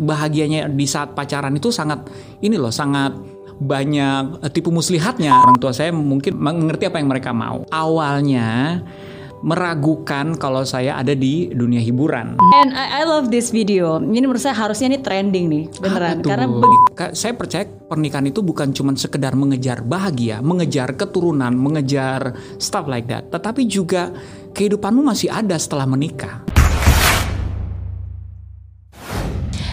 bahagianya di saat pacaran itu sangat ini loh sangat banyak eh, tipu muslihatnya orang tua saya mungkin mengerti apa yang mereka mau awalnya meragukan kalau saya ada di dunia hiburan. And I, I love this video. Ini menurut saya harusnya ini trending nih, beneran. Karena Ka- saya percaya pernikahan itu bukan cuma sekedar mengejar bahagia, mengejar keturunan, mengejar stuff like that, tetapi juga kehidupanmu masih ada setelah menikah.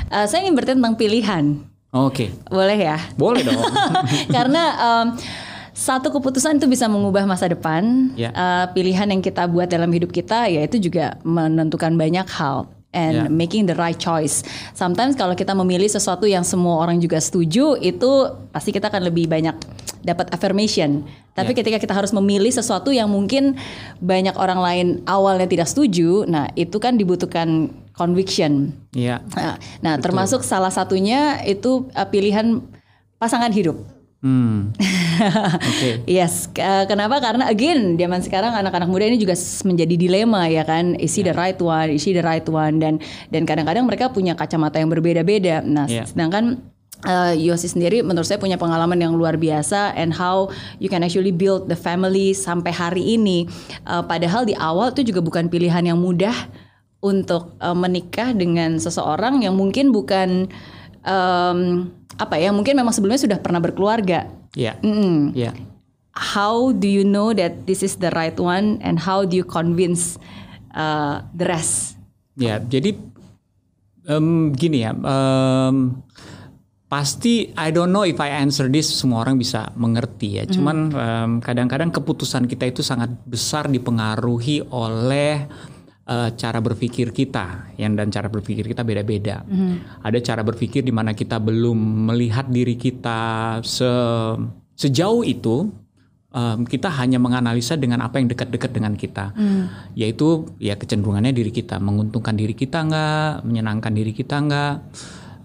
Uh, saya ingin bertanya tentang pilihan. Oke, Boleh ya? boleh dong. Karena um, satu keputusan itu bisa mengubah masa depan. Ya. Uh, pilihan yang kita buat dalam hidup kita, ya itu juga menentukan banyak hal. And Ya. making the right choice. Sometimes kalau kita memilih sesuatu yang semua orang juga setuju, itu pasti kita akan lebih banyak dapat affirmation. Tapi Ya. ketika kita harus memilih sesuatu yang mungkin banyak orang lain awalnya tidak setuju, nah itu kan dibutuhkan conviction. Iya. Nah, Nah, termasuk salah satunya itu uh, pilihan pasangan hidup. Hmm. Oke. Yes, uh, kenapa? Karena again, zaman sekarang anak-anak muda ini juga menjadi dilema ya kan, is he the right one, is she the right one dan dan kadang-kadang mereka punya kacamata yang berbeda-beda. Nah, Yeah. sedangkan uh, Yosi sendiri menurut saya punya pengalaman yang luar biasa and how you can actually build the family sampai hari ini. Uh, padahal di awal itu juga bukan pilihan yang mudah untuk uh, menikah dengan seseorang yang mungkin bukan um, apa ya, mungkin memang sebelumnya sudah pernah berkeluarga. Iya. Mm. Iya. How do you know that this is the right one and how do you convince uh, the rest? Ya, jadi em, gini ya, em, pasti I don't know if I answer this semua orang bisa mengerti ya. Cuman em, kadang-kadang keputusan kita itu sangat besar dipengaruhi oleh eh, cara berpikir kita, yang dan cara berpikir kita beda-beda. Ada cara berpikir di mana kita belum melihat diri kita se- sejauh itu. em, kita hanya menganalisa dengan apa yang dekat-dekat dengan kita, yaitu ya kecenderungannya diri kita, menguntungkan diri kita nggak, menyenangkan diri kita nggak.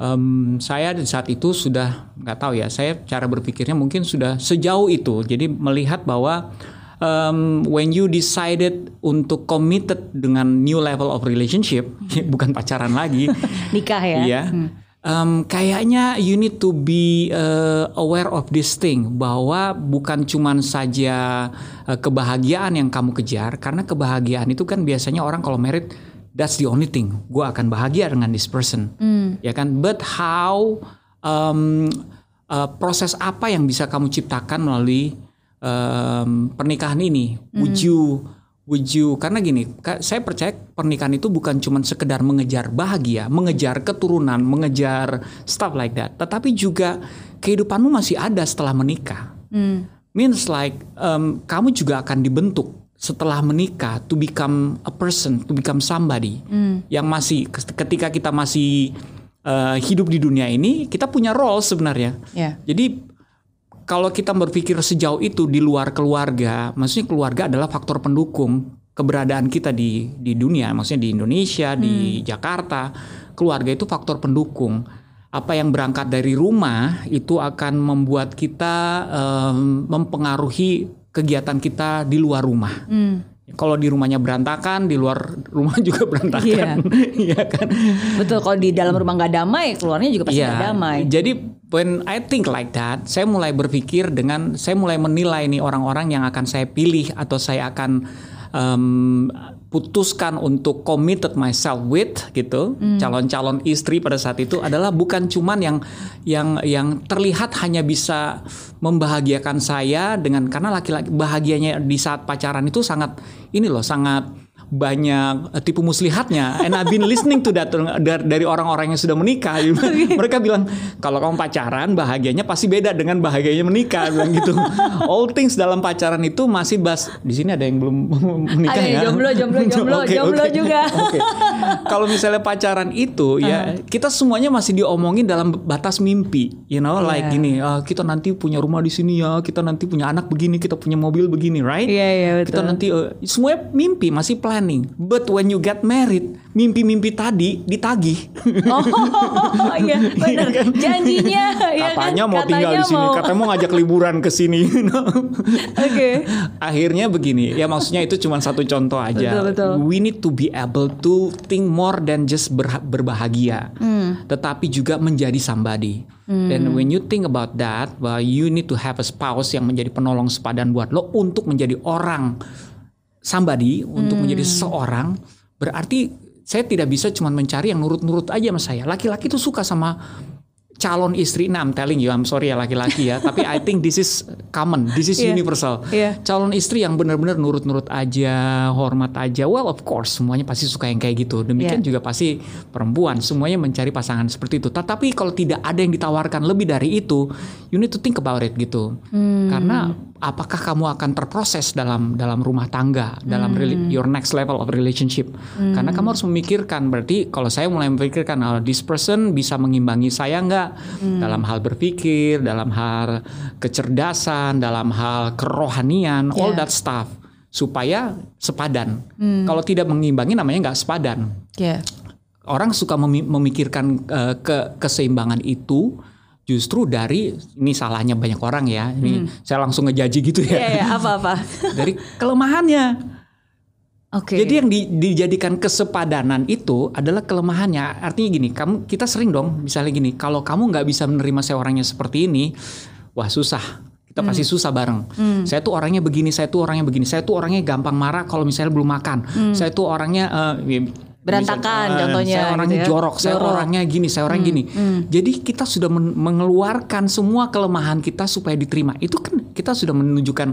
Em, saya di saat itu sudah nggak tahu ya, saya cara berpikirnya mungkin sudah sejauh itu, jadi melihat bahwa um, when you decided untuk committed dengan new level of relationship, bukan pacaran lagi, Nikah ya? Iya. Em, kayaknya you need to be uh, aware of this thing bahwa bukan cuman saja uh, kebahagiaan yang kamu kejar karena kebahagiaan itu kan biasanya orang kalau married that's the only thing. Gue akan bahagia dengan this person. Ya kan? But how um, uh, proses apa yang bisa kamu ciptakan melalui um, pernikahan ini would you would you karena gini saya percaya pernikahan itu bukan cuma sekedar mengejar bahagia mengejar keturunan mengejar stuff like that tetapi juga kehidupanmu masih ada setelah menikah Hmm. means like um, kamu juga akan dibentuk setelah menikah to become a person to become somebody yang masih ketika kita masih uh, hidup di dunia ini kita punya role sebenarnya Ya. jadi kalau kita berpikir sejauh itu di luar keluarga, maksudnya keluarga adalah faktor pendukung keberadaan kita di di dunia, maksudnya di Indonesia, di Jakarta, keluarga itu faktor pendukung. Apa yang berangkat dari rumah itu akan membuat kita em, mempengaruhi kegiatan kita di luar rumah. Kalau di rumahnya berantakan, di luar rumah juga berantakan, Iya kan? Betul, kalau di dalam rumah nggak damai, keluarnya juga pasti Iya. nggak damai. Jadi when I think like that, saya mulai berpikir dengan saya mulai menilai nih orang-orang yang akan saya pilih atau saya akan em, putuskan untuk committed myself with gitu. Calon-calon istri pada saat itu adalah bukan cuman yang yang yang terlihat hanya bisa membahagiakan saya dengan karena laki-laki bahagianya di saat pacaran itu sangat ini loh sangat banyak eh, tipu muslihatnya and I've been listening to that dari orang-orang yang sudah menikah mereka bilang kalau kamu pacaran bahagianya pasti beda dengan bahagianya menikah bilang gitu all things dalam pacaran itu masih bas di sini ada yang belum menikah Ada ya jomblo, jomblo, jomblo, Oke, jomblo oke. juga. Oke. kalau misalnya pacaran itu ya kita semuanya masih diomongin dalam batas mimpi you know like Iya. gini "Ah, kita nanti punya rumah di sini ya kita nanti punya anak begini kita punya mobil begini right Iya, iya, betul. kita nanti eh, semuanya mimpi masih planning planning. But when you get married, mimpi-mimpi tadi ditagih. Oh iya benar. Janjinya ya kan katanya mau tinggal di sini, mau- katanya mau ngajak liburan ke sini. Oke. Akhirnya begini, ya maksudnya itu cuma satu contoh aja. Betul, betul. We need to be able to think more than just berbahagia, Hmm. tetapi juga menjadi somebody. Dan when you think about that, well, you need to have a spouse yang menjadi penolong sepadan buat lo untuk menjadi orang somebody, untuk Hmm. menjadi seseorang. Berarti saya tidak bisa cuma mencari yang nurut-nurut aja sama saya. Laki-laki itu suka sama calon istri. Nah, I'm telling you, I'm sorry ya laki-laki ya. Tapi I think this is common, this is Iya. universal. Iya. Calon istri yang benar-benar nurut-nurut aja, hormat aja. Well, of course, semuanya pasti suka yang kayak gitu. Demikian Iya. juga pasti perempuan, semuanya mencari pasangan seperti itu. Tetapi kalau tidak ada yang ditawarkan lebih dari itu, you need to think about it gitu. Hmm. Karena apakah kamu akan terproses dalam dalam rumah tangga, dalam Hmm. your next level of relationship? Karena kamu harus memikirkan. Berarti kalau saya mulai memikirkan, oh, this person bisa mengimbangi saya nggak Hmm. dalam hal berpikir, dalam hal kecerdasan, dalam hal kerohanian, all Yeah. that stuff supaya sepadan. Hmm. Kalau tidak mengimbangi namanya nggak sepadan. Ya. Orang suka memi- memikirkan eh, ke keseimbangan itu justru dari ini salahnya banyak orang ya. Ini saya langsung ngejaji gitu Iya ya. ya apa-apa. dari kelemahannya. Oke. Jadi yang di- dijadikan kesepadanan itu adalah kelemahannya. Artinya gini, kamu kita sering dong misalnya gini, kalau kamu nggak bisa menerima saya orangnya seperti ini, wah susah. Kita Hmm. pasti susah bareng. Saya tuh orangnya begini, saya tuh orangnya begini, saya tuh orangnya gampang marah kalau misalnya belum makan. Saya tuh orangnya Hmm. Berantakan misal, contohnya Saya orangnya gitu ya. jorok, saya Jorok. Hmm. orangnya gini, saya orang gini. Jadi kita sudah men- mengeluarkan semua kelemahan kita supaya diterima. Itu kan kita sudah menunjukkan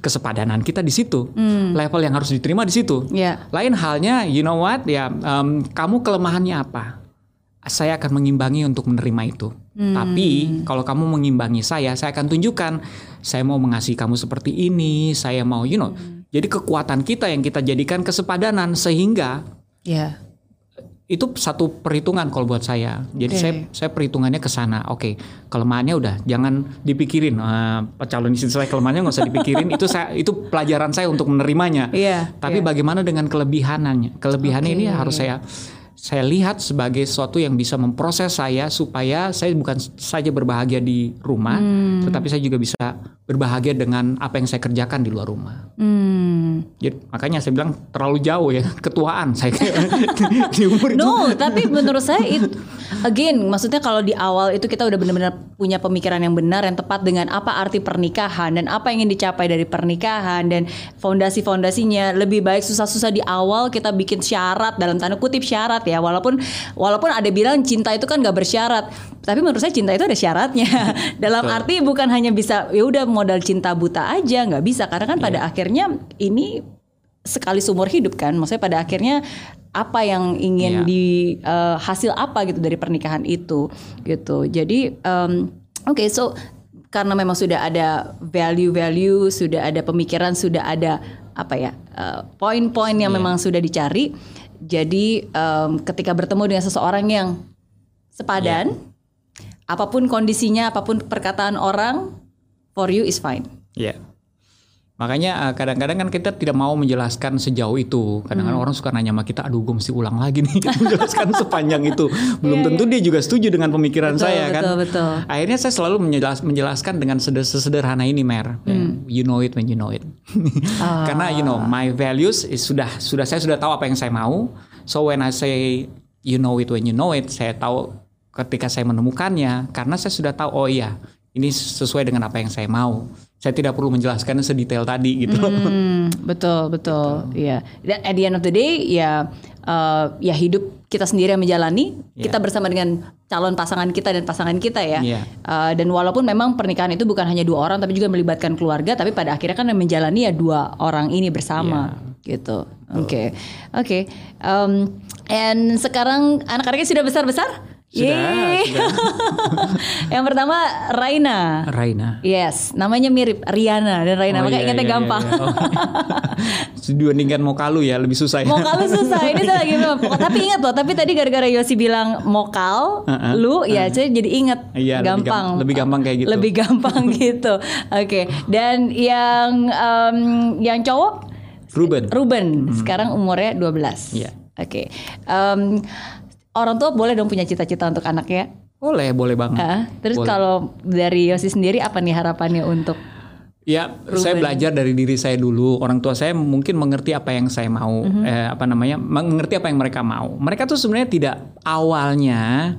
kesepadanan kita di situ. Level yang harus diterima di situ. Ya. Lain halnya, you know what? Ya, em, kamu kelemahannya apa? Saya akan mengimbangi untuk menerima itu. Tapi kalau kamu mengimbangi saya, saya akan tunjukkan saya mau mengasihi kamu seperti ini. Saya mau, you know. Jadi kekuatan kita yang kita jadikan kesepadanan sehingga Ya. itu satu perhitungan kalau buat saya. Jadi saya saya perhitungannya ke sana. Oke, kelemahannya udah jangan dipikirin. Eh, calon istri saya kelemahannya nggak usah dipikirin. itu saya itu pelajaran saya untuk menerimanya. Iya, Tapi iya. bagaimana dengan kelebihannya? Kelebihannya ini Oke. harus saya saya lihat sebagai sesuatu yang bisa memproses saya supaya saya bukan saja berbahagia di rumah, Hmm. tetapi saya juga bisa berbahagia dengan apa yang saya kerjakan di luar rumah. Hmm. Jadi, makanya saya bilang terlalu jauh ya ketuaan saya di umur itu. No, tapi menurut saya itu again, maksudnya kalau di awal itu kita udah benar-benar punya pemikiran yang benar yang tepat dengan apa arti pernikahan dan apa yang ingin dicapai dari pernikahan dan fondasi-fondasinya lebih baik susah-susah di awal kita bikin syarat dalam tanda kutip syarat ya walaupun walaupun ada bilang cinta itu kan gak bersyarat. Tapi menurut saya cinta itu ada syaratnya. Dalam Betul. arti bukan hanya bisa ya udah modal cinta buta aja nggak bisa. Karena kan pada akhirnya ini sekali seumur hidup kan. Maksudnya pada akhirnya apa yang ingin Iya. di eh, hasil apa gitu dari pernikahan itu gitu. Jadi em, oke so karena memang sudah ada value-value sudah ada pemikiran sudah ada apa ya eh, poin-poin yang Iya. memang sudah dicari jadi em, ketika bertemu dengan seseorang yang sepadan apa pun kondisinya apa pun perkataan orang for you is fine Iya. Makanya eh, kadang-kadang kan kita tidak mau menjelaskan sejauh itu. Kadang-kadang orang suka nanya sama kita, aduh gue mesti ulang lagi nih menjelaskan sepanjang itu. Belum tentu dia juga setuju dengan pemikiran Betul, saya kan. betul, betul. Akhirnya saya selalu menjelas- menjelaskan dengan seder- sesederhana ini, Mer. You know it when you know it. Karena you know my values is sudah sudah saya sudah tahu apa yang saya mau. So when I say you know it when you know it, saya tahu ketika saya menemukannya karena saya sudah tahu oh iya ini sesuai dengan apa yang saya mau. Saya tidak perlu menjelaskannya sedetail tadi gitu. Hmm, betul betul ya dan at the end of the day ya eh, ya hidup kita sendiri yang menjalani Iya. kita bersama dengan calon pasangan kita dan pasangan kita ya Iya. Eh, dan walaupun memang pernikahan itu bukan hanya dua orang tapi juga melibatkan keluarga tapi pada akhirnya kan yang menjalani ya dua orang ini bersama Iya. gitu oke oke Em, and sekarang anak-anaknya sudah besar besar Sudah, sudah. yang pertama Raina Raina. Yes, namanya mirip Riana dan Raina, Oh, makanya iya, ingatnya iya, gampang. iya, iya. Oh. Dibandingkan mau kalu ya lebih susah ya. Mau kalu susah ini tuh lagi. Tapi ingat loh, tapi tadi gara-gara Yosi bilang mokal, Uh-uh, lu ya saya jadi inget Iya, lebih gampang. gam- lebih gampang kayak gitu. Lebih gampang gitu. Oke. Dan yang em, yang cowok Ruben. Ruben. Sekarang umurnya 12. Iya. Oke. Em, orang tua boleh dong punya cita-cita untuk anaknya. Boleh, boleh banget. Ah, terus Boleh. kalau dari Yosi sendiri apa nih harapannya untuk Ya, saya belajar dari diri saya dulu. Orang tua saya mungkin mengerti apa yang saya mau, Mhm. eh, apa namanya, mengerti apa yang mereka mau. Mereka tuh sebenarnya tidak awalnya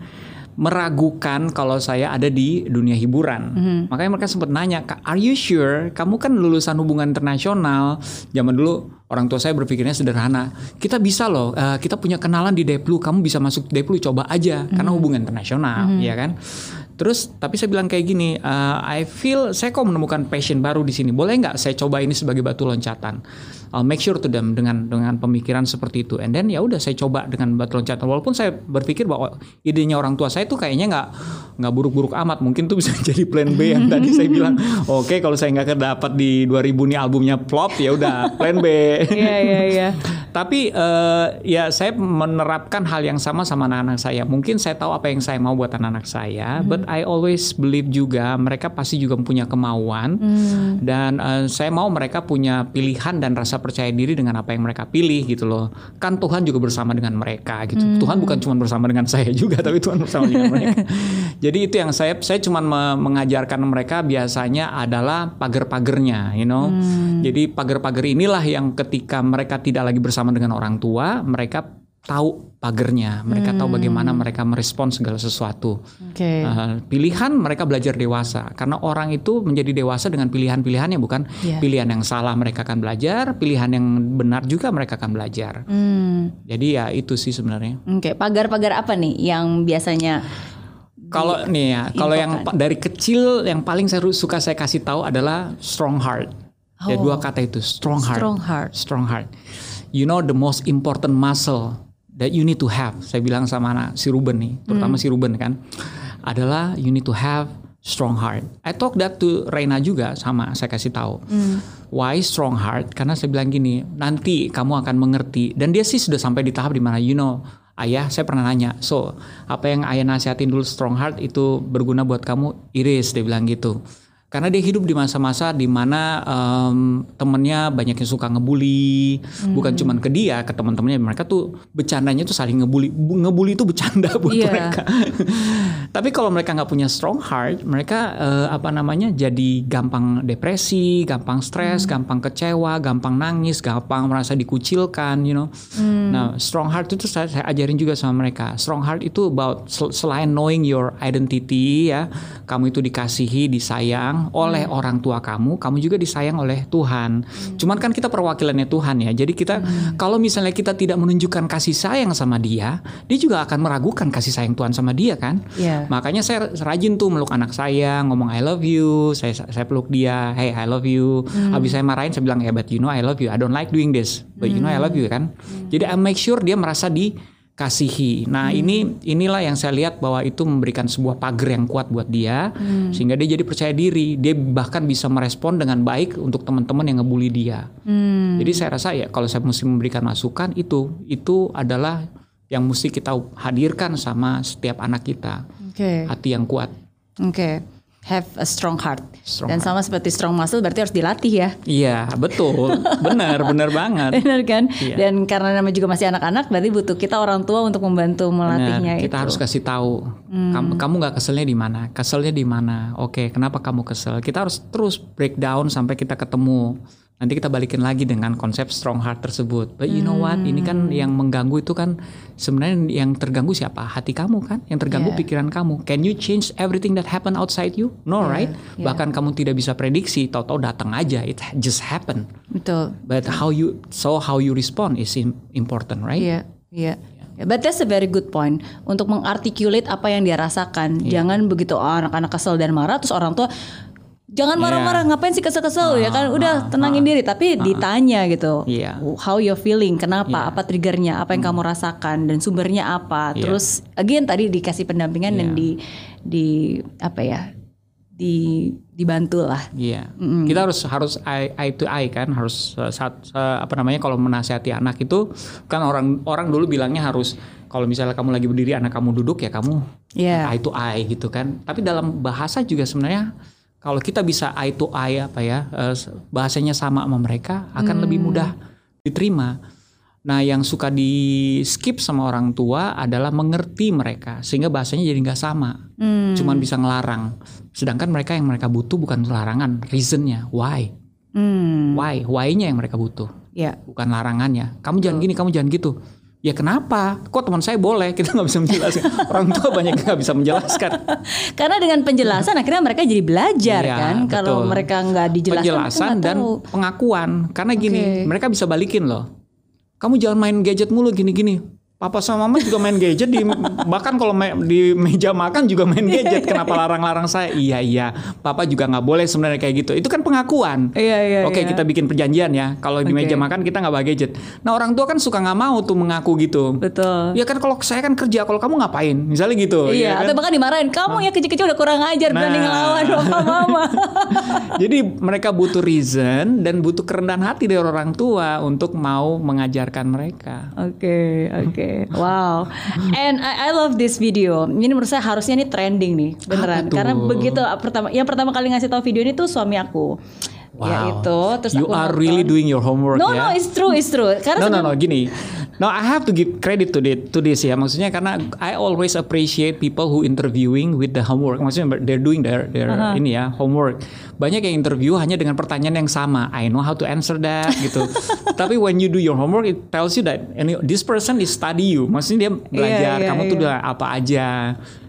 meragukan kalau saya ada di dunia hiburan. Mhm. Makanya mereka sempat nanya, "Kak, "Are you sure? Kamu kan lulusan hubungan internasional." Zaman dulu orang tua saya berpikirnya sederhana. Kita bisa loh, eh, kita punya kenalan di Deplu, kamu bisa masuk Deplu, coba aja karena hubungan internasional, ya kan? Terus tapi saya bilang kayak gini, eh, I feel saya kok menemukan passion baru di sini. Boleh nggak saya coba ini sebagai batu loncatan? I'll make sure to them dengan dengan pemikiran seperti itu. And then ya udah saya coba dengan batu loncatan. Walaupun saya berpikir bahwa idenya orang tua saya tuh kayaknya nggak nggak buruk-buruk amat. Mungkin tuh bisa jadi plan B yang tadi saya bilang. Oke kalau saya nggak dapat di 2000 nih albumnya flop ya udah plan B. Iya iya iya. Tapi eh, ya saya menerapkan hal yang sama sama anak-anak saya. Mungkin saya tahu apa yang saya mau buat anak-anak saya, but I always believe juga mereka pasti juga punya kemauan dan eh, saya mau mereka punya pilihan dan rasa percaya diri dengan apa yang mereka pilih gitu loh. Kan Tuhan juga bersama dengan mereka gitu. Tuhan bukan cuma bersama dengan saya juga, tapi Tuhan bersama dengan mereka. Jadi itu yang saya saya cuma me- mengajarkan mereka biasanya adalah pagar-pagernya, you know. Jadi pagar-pagar inilah yang ketika mereka tidak lagi bersama dengan orang tua, mereka tahu pagernya, mereka tahu bagaimana mereka merespon segala sesuatu. Oke. Uh, pilihan mereka belajar dewasa karena orang itu menjadi dewasa dengan pilihan-pilihannya bukan Iya. pilihan yang salah mereka akan belajar, pilihan yang benar juga mereka akan belajar. Hmm. Jadi ya itu sih sebenarnya. Oke, pagar-pagar apa nih yang biasanya Kalau nih ya, kalau yang dari kecil yang paling saya suka saya kasih tahu adalah strong heart. Ya dua kata itu, strong heart. Oh. strong heart? Strong heart. You know the most important muscle that you need to have. Saya bilang sama anak si Ruben nih, terutama si Ruben kan, adalah you need to have strong heart. I talk that to Reina juga sama saya kasih tahu. Why strong heart? Karena saya bilang gini, nanti kamu akan mengerti. Dan dia sih sudah sampai di tahap di mana you know, ayah saya pernah nanya, so apa yang ayah nasihatin dulu strong heart itu berguna buat kamu? Iris dia bilang gitu. Karena dia hidup di masa-masa di mana em, temennya banyak yang suka ngebully, bukan cuman ke dia, ke teman-temannya. Mereka tuh bercandanya tuh saling ngebully. Bu- Ngebully itu bercanda buat Iya. mereka. Tapi kalau mereka nggak punya strong heart, mereka eh, apa namanya jadi gampang depresi, gampang stres, gampang kecewa, gampang nangis, gampang merasa dikucilkan, you know. Nah, strong heart itu saya, saya ajarin juga sama mereka. Strong heart itu about sel- selain knowing your identity ya, kamu itu dikasihi, disayang oleh orang tua kamu, kamu juga disayang oleh Tuhan. Cuman kan kita perwakilannya Tuhan ya. Jadi kita kalau misalnya kita tidak menunjukkan kasih sayang sama dia, dia juga akan meragukan kasih sayang Tuhan sama dia kan. Iya. Makanya saya rajin tuh meluk anak saya, ngomong I love you, saya saya peluk dia, hey I love you. Habis saya marahin saya bilang ya but you know I love you, I don't like doing this, but you know I love you kan. Jadi I make sure dia merasa dikasihi. Nah ini inilah yang saya lihat bahwa itu memberikan sebuah pagar yang kuat buat dia, sehingga dia jadi percaya diri. Dia bahkan bisa merespon dengan baik untuk teman-teman yang ngebully dia. Hmm. Jadi saya rasa ya kalau saya mesti memberikan masukan itu itu adalah yang mesti kita hadirkan sama setiap anak kita Oke. hati yang kuat. Oke. Have a strong heart. Strong Dan sama seperti strong muscle berarti harus dilatih ya. Iya betul, benar benar banget. Benar kan? Iya. Dan karena namanya juga masih anak-anak berarti butuh kita orang tua untuk membantu Benar, melatihnya kita itu. Hmm. harus kasih tahu kamu kamu nggak keselnya di mana, keselnya di mana. Oke, kenapa kamu kesel? Kita harus terus breakdown sampai kita ketemu. Nanti kita balikin lagi dengan konsep strong heart tersebut. But you know what? Ini Hmm. kan yang mengganggu itu kan sebenarnya yang terganggu siapa? Hati kamu kan? Yang terganggu Yeah. pikiran kamu. Can you change everything that happen outside you? No, right? yeah. Bahkan kamu tidak bisa prediksi, tahu-tahu datang aja. It just happen. Betul. But how you so how you respond is im- important, right? Iya, iya. But that's a very good point untuk mengarticulate apa yang dia rasakan. Iya. Jangan begitu oh, anak-anak kesel dan marah terus orang tua jangan marah-marah ngapain sih kesel-kesel ya kan udah tenangin diri tapi ditanya gitu. Iya. How you feeling? Kenapa? Apa triggernya? Apa yang kamu rasakan dan sumbernya apa? Iya. Terus again tadi dikasih pendampingan dan Iya. di di apa ya? di dibantu lah. Iya, kita harus harus eye, eye to eye kan, harus uh, saat uh, apa namanya kalau menasihati anak itu kan orang orang dulu bilangnya harus kalau misalnya kamu lagi berdiri anak kamu duduk ya kamu Iya. eye to eye gitu kan. Tapi dalam bahasa juga sebenarnya kalau kita bisa eye to eye apa ya uh, bahasanya sama sama mereka akan lebih mudah diterima. Nah, yang suka di skip sama orang tua adalah mengerti mereka sehingga bahasanya jadi nggak sama. Hmm. Cuman bisa ngelarang. Sedangkan mereka yang mereka butuh bukan larangan, reasonnya, why, Hmm. why, why-nya yang mereka butuh, Ya. bukan larangannya. Kamu jangan gini, kamu jangan gitu. Ya kenapa? Kok teman saya boleh? Kita nggak bisa menjelaskan. orang tua banyak nggak bisa menjelaskan. Karena dengan penjelasan akhirnya mereka jadi belajar Iya, kan. Kalau mereka nggak dijelaskan, penjelasan dan tahu. pengakuan. Karena gini, mereka bisa balikin loh. Kamu jangan main gadget mulu gini-gini. Papa sama mama juga main gadget di bahkan kalau me- di meja makan juga main gadget. Kenapa larang-larang saya? Iya iya, papa juga nggak boleh sebenarnya kayak gitu. Itu kan pengakuan. Iya iya. Oke iya. kita bikin perjanjian ya. Kalau di Oke. meja makan kita nggak bawa gadget. Nah orang tua kan suka nggak mau tuh mengaku gitu. Betul. Ya kan kalau saya kan kerja, kalau kamu ngapain? Misalnya gitu. Iya, ya kan? atau bahkan dimarahin. Kamu ya kecil-kecil udah kurang ajar berani Nah. ngelawan papa mama. Jadi mereka butuh reason dan butuh kerendahan hati dari orang tua untuk mau mengajarkan mereka. Oke, oke. Wow. And I, I love this video. Ini menurut saya harusnya ini trending nih, beneran. Karena begitu pertama yang pertama kali ngasih tahu video ini tuh suami aku. Ya itu, terus you aku are nonton. really doing your homework No, ya. no, it's true, it's true. Karena No, no, no, gini. No, I have to give credit to this, to this ya. Maksudnya karena I always appreciate people who interviewing with the homework. Maksudnya they're doing their their ini ya homework. Banyak yang interview hanya dengan pertanyaan yang sama. I know how to answer that gitu. Tapi when you do your homework, it tells you that any, this person is study you. Maksudnya dia belajar. iya, Kamu tuh iya. udah apa aja.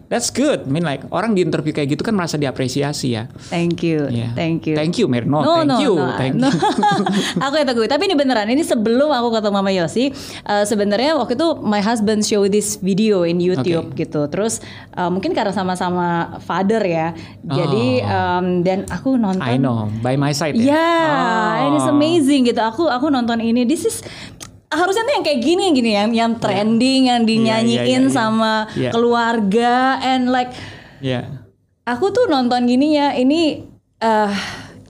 That's good. I mean like orang di interview kayak gitu kan merasa diapresiasi ya. Thank you, Yeah. thank you. Thank you, Mirno. No, thank no, you. no, thank no. you. aku yang teguh. Tapi ini beneran. Ini sebelum aku ketemu Mama Yosi, eh, sebenarnya waktu itu my husband show this video in YouTube gitu. Terus eh, mungkin karena sama-sama father ya. Jadi em, dan aku nonton. Oh. I know. By my side Ya, ya. and it's Oh. amazing gitu. Aku aku nonton ini. This is harusnya tuh yang kayak gini gini yang yang trending yang dinyanyiin iya, iya. sama Iya. keluarga and like Ya. aku tuh nonton gini ya ini eh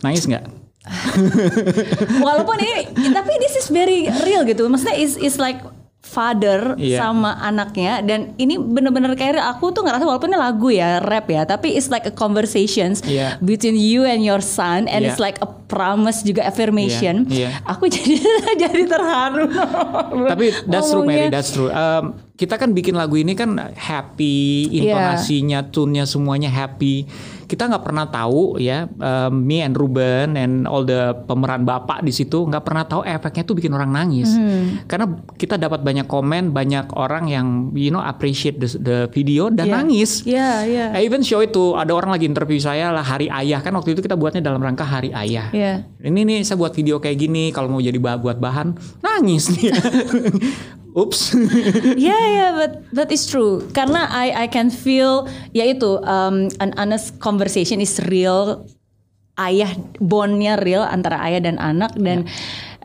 Nangis nggak? walaupun ini tapi this is very real gitu maksudnya is is like father Iya. sama anaknya dan ini bener-bener kayak aku tuh ngerasa walaupun ini lagu ya rap ya tapi it's like a conversations Iya. between you and your son and Iya. it's like a promise juga affirmation Iya, iya. aku jadi jadi terharu Tapi that's true Mary, that's true. Um, kita kan bikin lagu ini kan happy, Iya. intonasinya, tune-nya semuanya happy. Kita nggak pernah tahu ya, um, me and Ruben and all the pemeran bapak di situ nggak pernah tahu efeknya tuh bikin orang nangis. Hmm. Karena kita dapat banyak komen, banyak orang yang you know appreciate the, the video dan Iya. nangis. Iya. I even show itu ada orang lagi interview saya lah hari ayah kan waktu itu kita buatnya dalam rangka hari ayah. Iya. Ini nih saya buat video kayak gini kalau mau jadi bah- buat bahan nangis nih. Ups. Yeah, yeah, but but it's true. Karena I I can feel ya itu um, an honest conversation is real. Ayah bondnya real antara ayah dan anak dan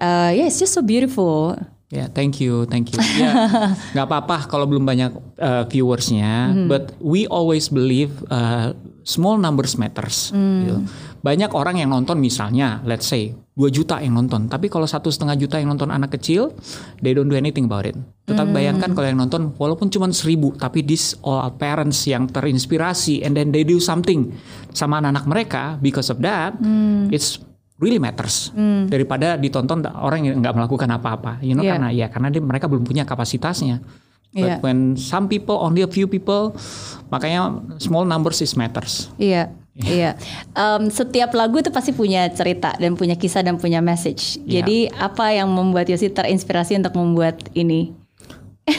uh, yeah, it's just so beautiful. Ya, thank you, thank you. Ya, nggak apa-apa kalau belum banyak uh, viewersnya, but we always believe uh, small numbers matters. gitu. Banyak orang yang nonton misalnya, let's say 2 juta yang nonton, tapi kalau satu setengah juta yang nonton anak kecil, they don't do anything about it. Tetapi bayangkan kalau yang nonton walaupun cuma seribu, tapi this all parents yang terinspirasi and then they do something sama anak-anak mereka because of that, it's really matters daripada ditonton orang yang nggak melakukan apa-apa, you know Yeah. karena ya karena dia, mereka belum punya kapasitasnya. But Yeah. when some people only a few people, makanya small numbers is matters. Iya, iya. Em, setiap lagu itu pasti punya cerita dan punya kisah dan punya message. Iya. Jadi apa yang membuat Yosi terinspirasi untuk membuat ini?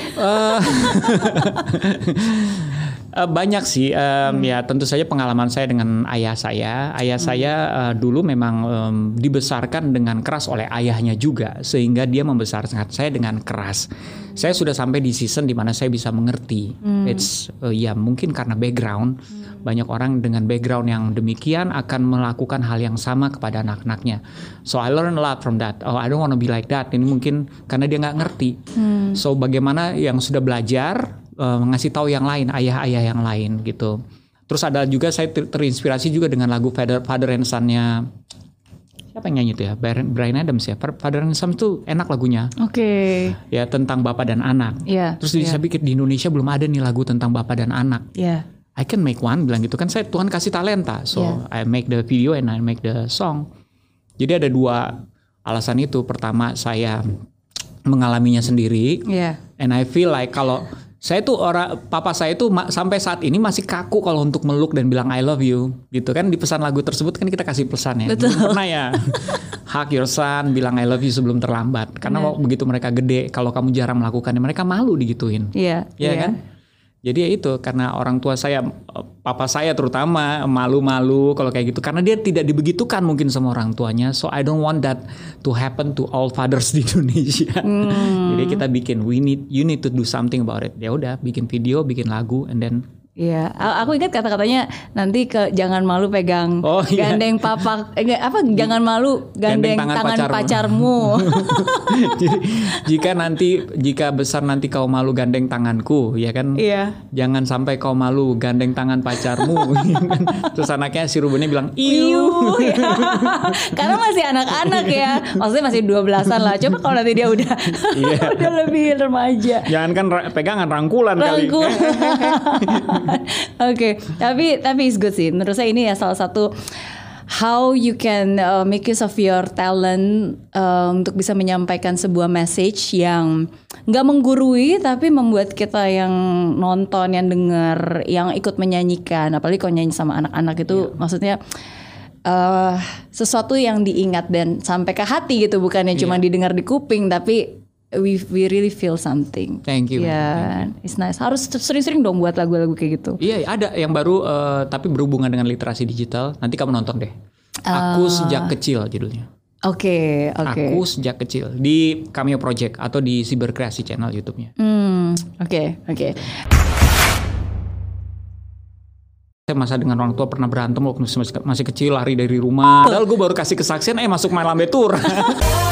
Eh, banyak sih, em, ya tentu saja pengalaman saya dengan ayah saya. Ayah saya eh, dulu memang em, dibesarkan dengan keras oleh ayahnya juga, sehingga dia membesarkan saya dengan keras. Saya sudah sampai di season di mana saya bisa mengerti. It's eh, ya mungkin karena background. Banyak orang dengan background yang demikian akan melakukan hal yang sama kepada anak-anaknya. So I learn a lot from that. Oh I don't want to be like that. Ini mungkin karena dia nggak ngerti. So bagaimana yang sudah belajar eh, ngasih tahu yang lain, ayah-ayah yang lain gitu. Terus ada juga saya ter- terinspirasi juga dengan lagu Father, Father and Son-nya siapa yang nyanyi itu ya? Brian Brian Adams ya. Father and Son itu enak lagunya. Oke. Ya tentang bapak dan anak. Iya. Terus di- saya pikir di Indonesia belum ada nih lagu tentang bapak dan anak. Iya. I can make one bilang gitu kan saya Tuhan kasih talenta so Yeah. I make the video and I make the song jadi ada dua alasan itu pertama saya mengalaminya sendiri. Iya. And I feel like kalau saya tuh orang papa saya tuh ma- sampai saat ini masih kaku kalau untuk meluk dan bilang I love you gitu kan di pesan lagu tersebut kan kita kasih pesan ya. Betul. Belum pernah ya. Hug your son, bilang I love you sebelum terlambat. Karena waktu begitu mereka gede, kalau kamu jarang melakukannya, mereka malu digituin. Iya. Iya kan? Jadi ya itu karena orang tua saya, papa saya terutama malu-malu kalau kayak gitu karena dia tidak dibegitukan mungkin sama orang tuanya. So I don't want that to happen to all fathers di Indonesia. Jadi kita bikin we need you need to do something about it. Ya udah bikin video, bikin lagu and then Iya, aku ingat kata-katanya nanti ke jangan malu pegang Oh, iya. gandeng papa eh, apa jangan malu gandeng, Gandeng tangan tangan, pacarmu. pacarmu. Jadi, jika nanti jika besar nanti kau malu gandeng tanganku, ya kan? Iya. Jangan sampai kau malu gandeng tangan pacarmu. ya kan? Terus anaknya si Rubennya bilang, "Iu." Iu, ya. Karena masih anak-anak ya. Maksudnya masih 12-an lah. Coba kalau nanti dia udah Iya. udah lebih remaja. Jangan kan ra- pegangan rangkulan kali. Oke, tapi tapi it's good sih. Menurut saya ini ya salah satu how you can uh, make use of your talent uh, untuk bisa menyampaikan sebuah message yang nggak menggurui tapi membuat kita yang nonton, yang dengar, yang ikut menyanyikan, apalagi kalau nyanyi sama anak-anak itu maksudnya eh sesuatu yang diingat dan sampai ke hati gitu. Bukannya cuma didengar di kuping tapi we we really feel something. Thank you. Ya, it's nice. Harus sering-sering dong buat lagu-lagu kayak gitu. Iya, ada yang baru eh, tapi berhubungan dengan literasi digital. Nanti kamu nonton deh. Aku sejak kecil judulnya. Oke, oke. Aku sejak kecil di Cameo Project atau di Cyberkreasi channel YouTube-nya. Hmm, oke, oke. Saya masa dengan orang tua pernah berantem waktu masih, kecil lari dari rumah. Padahal gue baru kasih kesaksian eh masuk main lambe